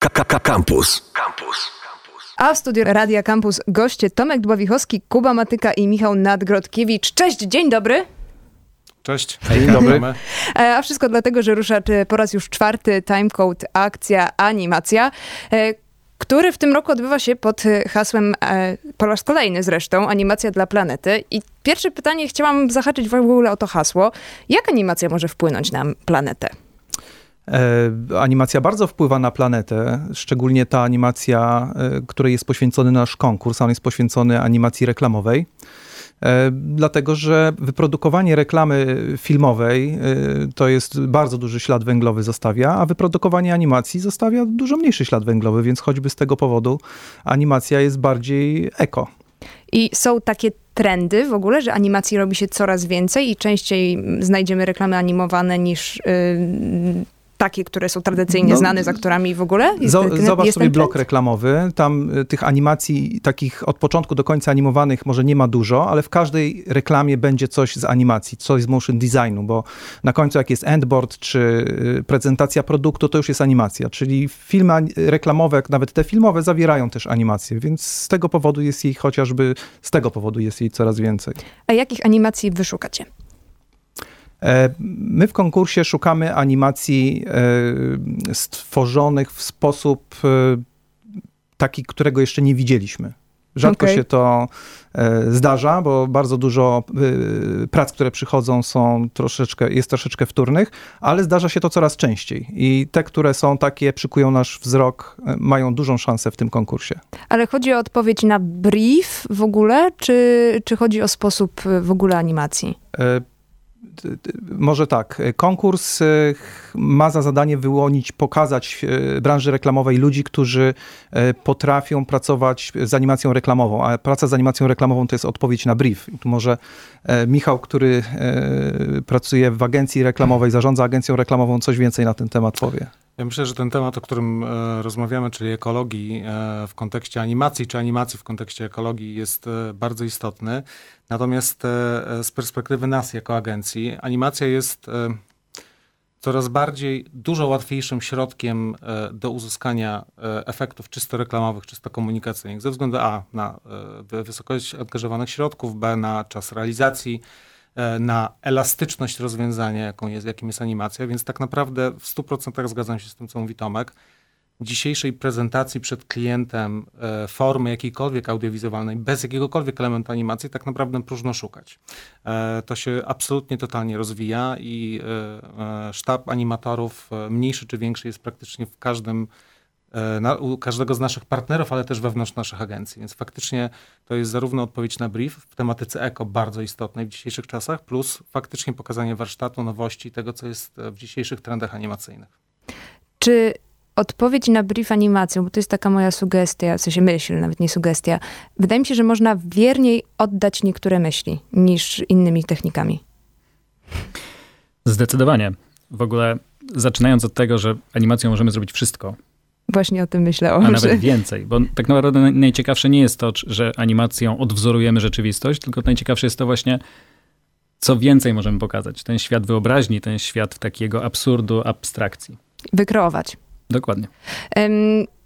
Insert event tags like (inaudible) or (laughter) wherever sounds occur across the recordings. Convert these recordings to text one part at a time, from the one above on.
Campus. Campus. A w studiu Radia Campus goście Tomek Dławichowski, Kuba Matyka i Michał Nadgrodkiewicz. Cześć, dzień dobry. Cześć. Dzień dobry. E, A wszystko dlatego, że rusza po raz już czwarty timecode akcja animacja, e, który w tym roku odbywa się pod hasłem, e, po raz kolejny zresztą, animacja dla planety. I pierwsze pytanie chciałam zahaczyć w ogóle o to hasło. Jak animacja może wpłynąć na planetę? E, animacja bardzo wpływa na planetę, szczególnie ta animacja, e, której jest poświęcony nasz konkurs, on jest poświęcony animacji reklamowej. E, Dlatego, że wyprodukowanie reklamy filmowej to jest bardzo duży ślad węglowy zostawia, a wyprodukowanie animacji zostawia dużo mniejszy ślad węglowy, więc choćby z tego powodu animacja jest bardziej eko. I są takie trendy w ogóle, że animacji robi się coraz więcej i częściej znajdziemy reklamy animowane niż y, takie, które są tradycyjnie No, znane z aktorami w ogóle? Jest Zobacz jest sobie blok reklamowy. Tam y, tych animacji takich od początku do końca animowanych może nie ma dużo, ale w każdej reklamie będzie coś z animacji, coś z motion designu, bo na końcu jak jest endboard czy y, prezentacja produktu, to już jest animacja. Czyli filmy reklamowe, nawet te filmowe, zawierają też animacje, więc z tego powodu jest jej chociażby, z tego powodu jest jej coraz więcej. A jakich animacji wyszukacie? E, My w konkursie szukamy animacji e, stworzonych w sposób e, taki, którego jeszcze nie widzieliśmy. Rzadko Okej. się to zdarza, bo bardzo dużo prac, które przychodzą są troszeczkę, jest troszeczkę wtórnych, ale zdarza się to coraz częściej. I te, które są takie, przykują nasz wzrok, mają dużą szansę w tym konkursie. Ale chodzi o odpowiedź na brief w ogóle, czy, czy chodzi o sposób w ogóle animacji? Może tak. Konkurs ch- ma za zadanie wyłonić, pokazać e, branży reklamowej ludzi, którzy e, potrafią pracować z animacją reklamową, a praca z animacją reklamową to jest odpowiedź na brief. Tu może e, Michał, który e, pracuje w agencji reklamowej, zarządza agencją reklamową, coś więcej na ten temat powie. Ja myślę, że ten temat, o którym e, rozmawiamy, czyli ekologii e, w kontekście animacji, czy animacji w kontekście ekologii jest e, bardzo istotny. Natomiast z perspektywy nas jako agencji, animacja jest coraz bardziej dużo łatwiejszym środkiem do uzyskania efektów czysto reklamowych, czysto komunikacyjnych, ze względu A na wy- wysokość angażowanych środków, B na czas realizacji, na elastyczność rozwiązania, jaką jest, jakim jest animacja, więc tak naprawdę w 100% zgadzam się z tym, co mówi Tomek. Dzisiejszej prezentacji przed klientem e, formy jakiejkolwiek audiowizualnej, bez jakiegokolwiek elementu animacji, tak naprawdę próżno szukać. E, to się absolutnie totalnie rozwija i e, e, sztab animatorów, e, mniejszy czy większy, jest praktycznie w każdym e, na, u każdego z naszych partnerów, ale też wewnątrz naszych agencji. Więc faktycznie to jest zarówno odpowiedź na brief w tematyce eko bardzo istotnej w dzisiejszych czasach, plus faktycznie pokazanie warsztatu, nowości, tego, co jest e, w dzisiejszych trendach animacyjnych. Czy odpowiedź na brief animacją, bo to jest taka moja sugestia, w sensie myśl, nawet nie sugestia, wydaje mi się, że można wierniej oddać niektóre myśli niż innymi technikami. Zdecydowanie. W ogóle zaczynając od tego, że animacją możemy zrobić wszystko, Właśnie o tym myślę. O, a że... nawet więcej. Bo tak naprawdę naj- najciekawsze nie jest to, że animacją odwzorujemy rzeczywistość, tylko najciekawsze jest to właśnie, co więcej możemy pokazać. Ten świat wyobraźni, ten świat takiego absurdu, abstrakcji. Wykreować. Dokładnie.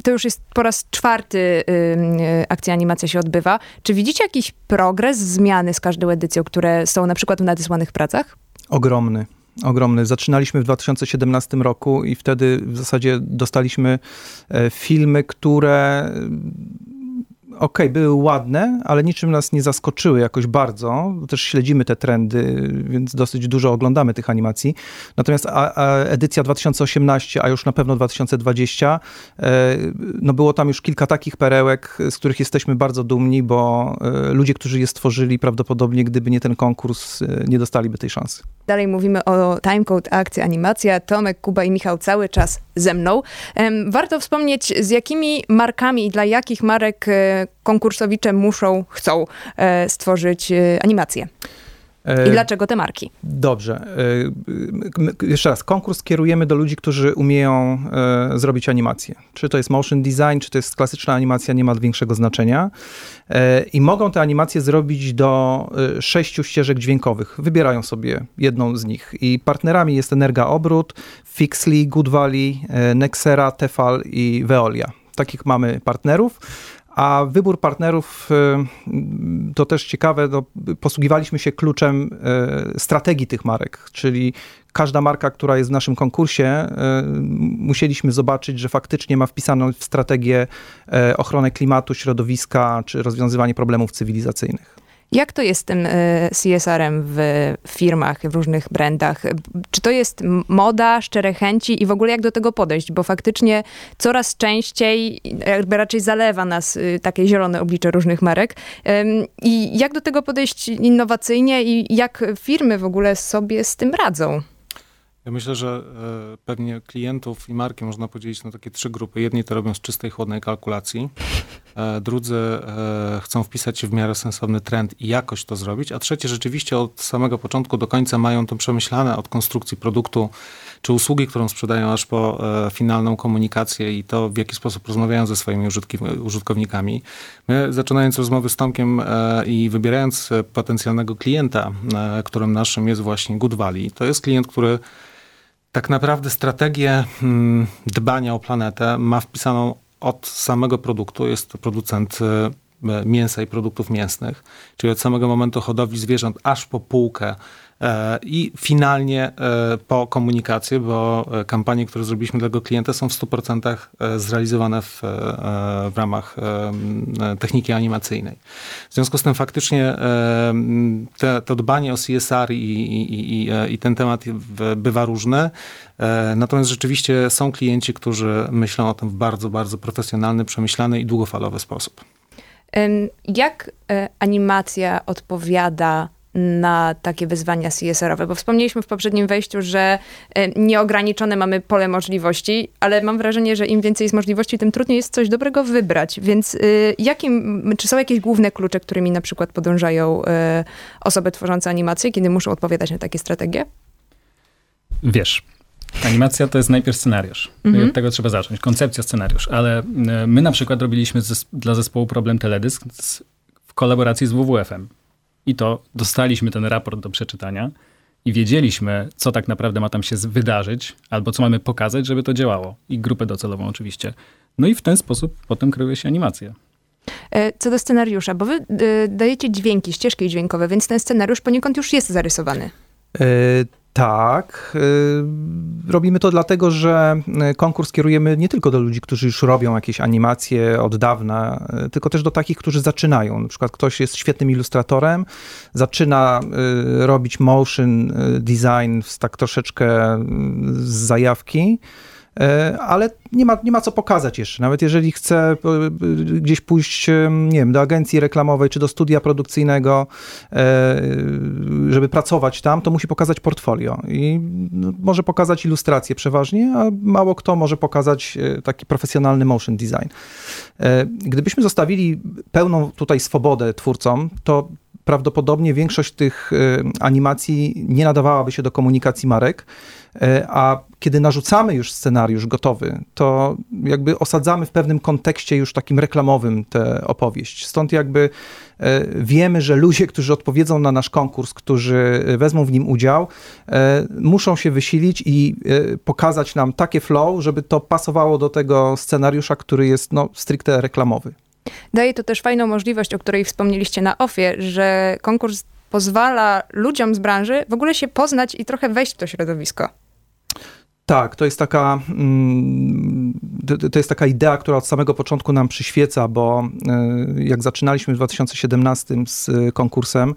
To już jest po raz czwarty akcja animacja się odbywa. Czy widzicie jakiś progres, zmiany z każdą edycją, które są na przykład w nadesłanych pracach? Ogromny. Ogromny. Zaczynaliśmy w 2017 roku i wtedy w zasadzie dostaliśmy e, filmy, które okej, były ładne, ale niczym nas nie zaskoczyły jakoś bardzo. Też śledzimy te trendy, więc dosyć dużo oglądamy tych animacji. Natomiast a, a edycja 2018, a już na pewno 2020, e, no było tam już kilka takich perełek, z których jesteśmy bardzo dumni, bo e, ludzie, którzy je stworzyli, prawdopodobnie gdyby nie ten konkurs, e, nie dostaliby tej szansy. Dalej mówimy o Timecode Akcja Animacja. Tomek, Kuba i Michał cały czas ze mną. Warto wspomnieć, z jakimi markami i dla jakich marek konkursowicze muszą, chcą e, stworzyć e, animację. I dlaczego te marki? Dobrze. Jeszcze raz, konkurs kierujemy do ludzi, którzy umieją zrobić animację. Czy to jest motion design, czy to jest klasyczna animacja, nie ma większego znaczenia. I mogą te animacje zrobić do sześciu ścieżek dźwiękowych. Wybierają sobie jedną z nich. I partnerami jest Energa Obrót, Fixly, Good Valley, Nexera, Tefal i Veolia. Takich mamy partnerów. A wybór partnerów y, to też ciekawe, no, posługiwaliśmy się kluczem y, strategii tych marek, czyli każda marka, która jest w naszym konkursie, y, musieliśmy zobaczyć, że faktycznie ma wpisaną w strategię ochronę klimatu, środowiska czy rozwiązywanie problemów cywilizacyjnych. Jak to jest z tym e, CSR-em w firmach, w różnych brandach? Czy to jest moda, szczere chęci i w ogóle jak do tego podejść? Bo faktycznie coraz częściej jakby raczej zalewa nas y, takie zielone oblicze różnych marek. I jak do tego podejść innowacyjnie i jak firmy w ogóle sobie z tym radzą? Ja myślę, że e, pewnie klientów i marki można podzielić na takie trzy grupy. Jedni to robią z czystej, chłodnej kalkulacji, drudzy e, chcą wpisać się w miarę sensowny trend i jakoś to zrobić, a trzecie rzeczywiście od samego początku do końca mają to przemyślane od konstrukcji produktu czy usługi, którą sprzedają, aż po finalną komunikację i to, w jaki sposób rozmawiają ze swoimi użytkownikami. My, zaczynając rozmowy z Tomkiem i wybierając potencjalnego klienta, którym naszym jest właśnie Good Valley, to jest klient, który tak naprawdę strategię hmm, dbania o planetę ma wpisaną od samego produktu. Jest to producent e, mięsa i produktów mięsnych, czyli od samego momentu hodowli zwierząt aż po półkę I finalnie e, po komunikację, bo e, kampanie, które zrobiliśmy dla tego klienta są w 100% zrealizowane w, w ramach techniki animacyjnej. W związku z tym faktycznie te, to dbanie o CSR i, i, i, i ten temat bywa różny. Natomiast rzeczywiście są klienci, którzy myślą o tym w bardzo, bardzo profesjonalny, przemyślany i długofalowy sposób. Jak animacja odpowiada na takie wyzwania CSR-owe? Bo wspomnieliśmy w poprzednim wejściu, że e, nieograniczone mamy pole możliwości, ale mam wrażenie, że im więcej jest możliwości, tym trudniej jest coś dobrego wybrać. Więc y, jakim, czy są jakieś główne klucze, którymi na przykład podążają y, osoby tworzące animacje, kiedy muszą odpowiadać na takie strategie? Wiesz, Animacja to jest najpierw scenariusz. No od mhm. tego trzeba zacząć. Koncepcja, scenariusz. Ale my na przykład robiliśmy zes dla zespołu Problem Teledysk w kolaboracji z WWF-em. I to dostaliśmy ten raport do przeczytania i wiedzieliśmy, co tak naprawdę ma tam się wydarzyć, albo co mamy pokazać, żeby to działało. I grupę docelową oczywiście. No i w ten sposób potem kreuje się animacja. E, co do scenariusza, bo wy e, dajecie dźwięki, ścieżki dźwiękowe, więc ten scenariusz poniekąd już jest zarysowany. Tak. Y, robimy to dlatego, że y, konkurs kierujemy nie tylko do ludzi, którzy już robią jakieś animacje od dawna, y, tylko też do takich, którzy zaczynają. Na przykład ktoś jest świetnym ilustratorem, zaczyna robić motion design tak troszeczkę z zajawki ale nie ma, nie ma co pokazać jeszcze. Nawet jeżeli chce e, gdzieś pójść, e, nie wiem, do agencji reklamowej czy do studia produkcyjnego, żeby pracować tam, to musi pokazać portfolio. I no, może pokazać ilustrację przeważnie, a mało kto może pokazać taki profesjonalny motion design. Gdybyśmy zostawili pełną tutaj swobodę twórcom, to prawdopodobnie większość tych animacji nie nadawałaby się do komunikacji marek, a kiedy narzucamy już scenariusz gotowy, to jakby osadzamy w pewnym kontekście już takim reklamowym tę opowieść. Stąd jakby e, wiemy, że ludzie, którzy odpowiedzą na nasz konkurs, którzy wezmą w nim udział, e, muszą się wysilić i e, pokazać nam takie flow, żeby to pasowało do tego scenariusza, który jest no, stricte reklamowy. Daje to też fajną możliwość, o której wspomnieliście na OFie, że konkurs pozwala ludziom z branży w ogóle się poznać i trochę wejść w to środowisko. Tak, to jest taka, mm, to jest taka idea, która od samego początku nam przyświeca, bo e, jak zaczynaliśmy w 2017 z konkursem,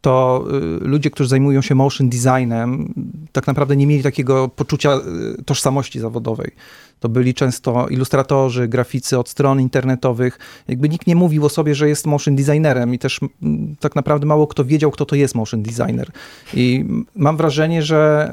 to e, ludzie, którzy zajmują się motion designem, tak naprawdę nie mieli takiego poczucia e, tożsamości zawodowej. To byli często ilustratorzy, graficy od stron internetowych. Jakby nikt nie mówił o sobie, że jest motion designerem i też tak naprawdę mało kto wiedział, kto to jest motion designer. I mam wrażenie, że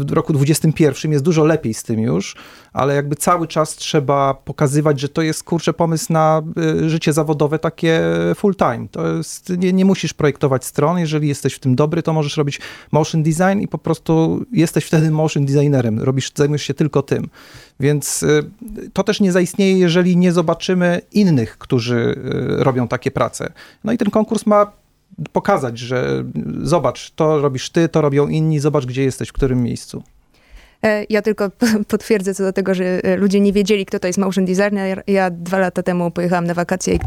y, w roku 2021 jest dużo lepiej z tym już, ale jakby cały czas trzeba pokazywać, że to jest kurczę pomysł na y, życie zawodowe takie full time. To jest, nie, nie musisz projektować stron, jeżeli jesteś w tym dobry, to możesz robić motion design i po prostu jesteś wtedy motion designerem, robisz, zajmujesz się tylko tym. Więc y, to też nie zaistnieje, jeżeli nie zobaczymy innych, którzy y, robią takie prace. No i ten konkurs ma pokazać, że zobacz, to robisz ty, to robią inni, zobacz, gdzie jesteś, w którym miejscu. E, ja tylko (laughs) potwierdzę co do tego, że e, ludzie nie wiedzieli, kto to jest motion designer. Ja dwa lata temu pojechałam na wakacje i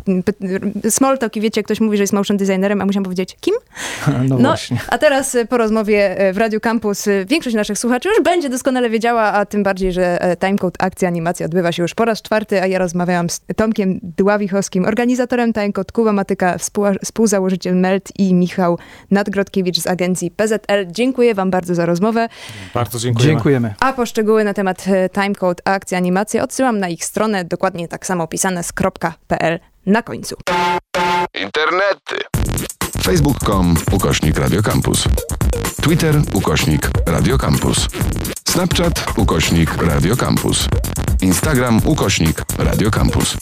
small talk i wiecie, ktoś mówi, że jest motion designerem, a musiałam powiedzieć, kim? (laughs) No, no właśnie. A teraz e, po rozmowie w Radio Campus większość naszych słuchaczy już będzie doskonale wiedziała, a tym bardziej, że Timecode akcja animacja odbywa się już po raz czwarty, a ja rozmawiałam z Tomkiem Dławichowskim, organizatorem Timecode, Kuba Matyka, współzałożyciel MELT i Michał Nadgrodkiewicz z agencji PZL. Dziękuję wam bardzo za rozmowę. Bardzo dziękujemy. Dziękujemy. A po szczegóły na temat e, Timecode akcji animacje odsyłam na ich stronę, dokładnie tak samo opisane z .pl na końcu. Internety. Facebook.com ukośnik Radiocampus. Twitter ukośnik Radiocampus. Snapchat ukośnik Radiocampus. Instagram ukośnik Radiocampus.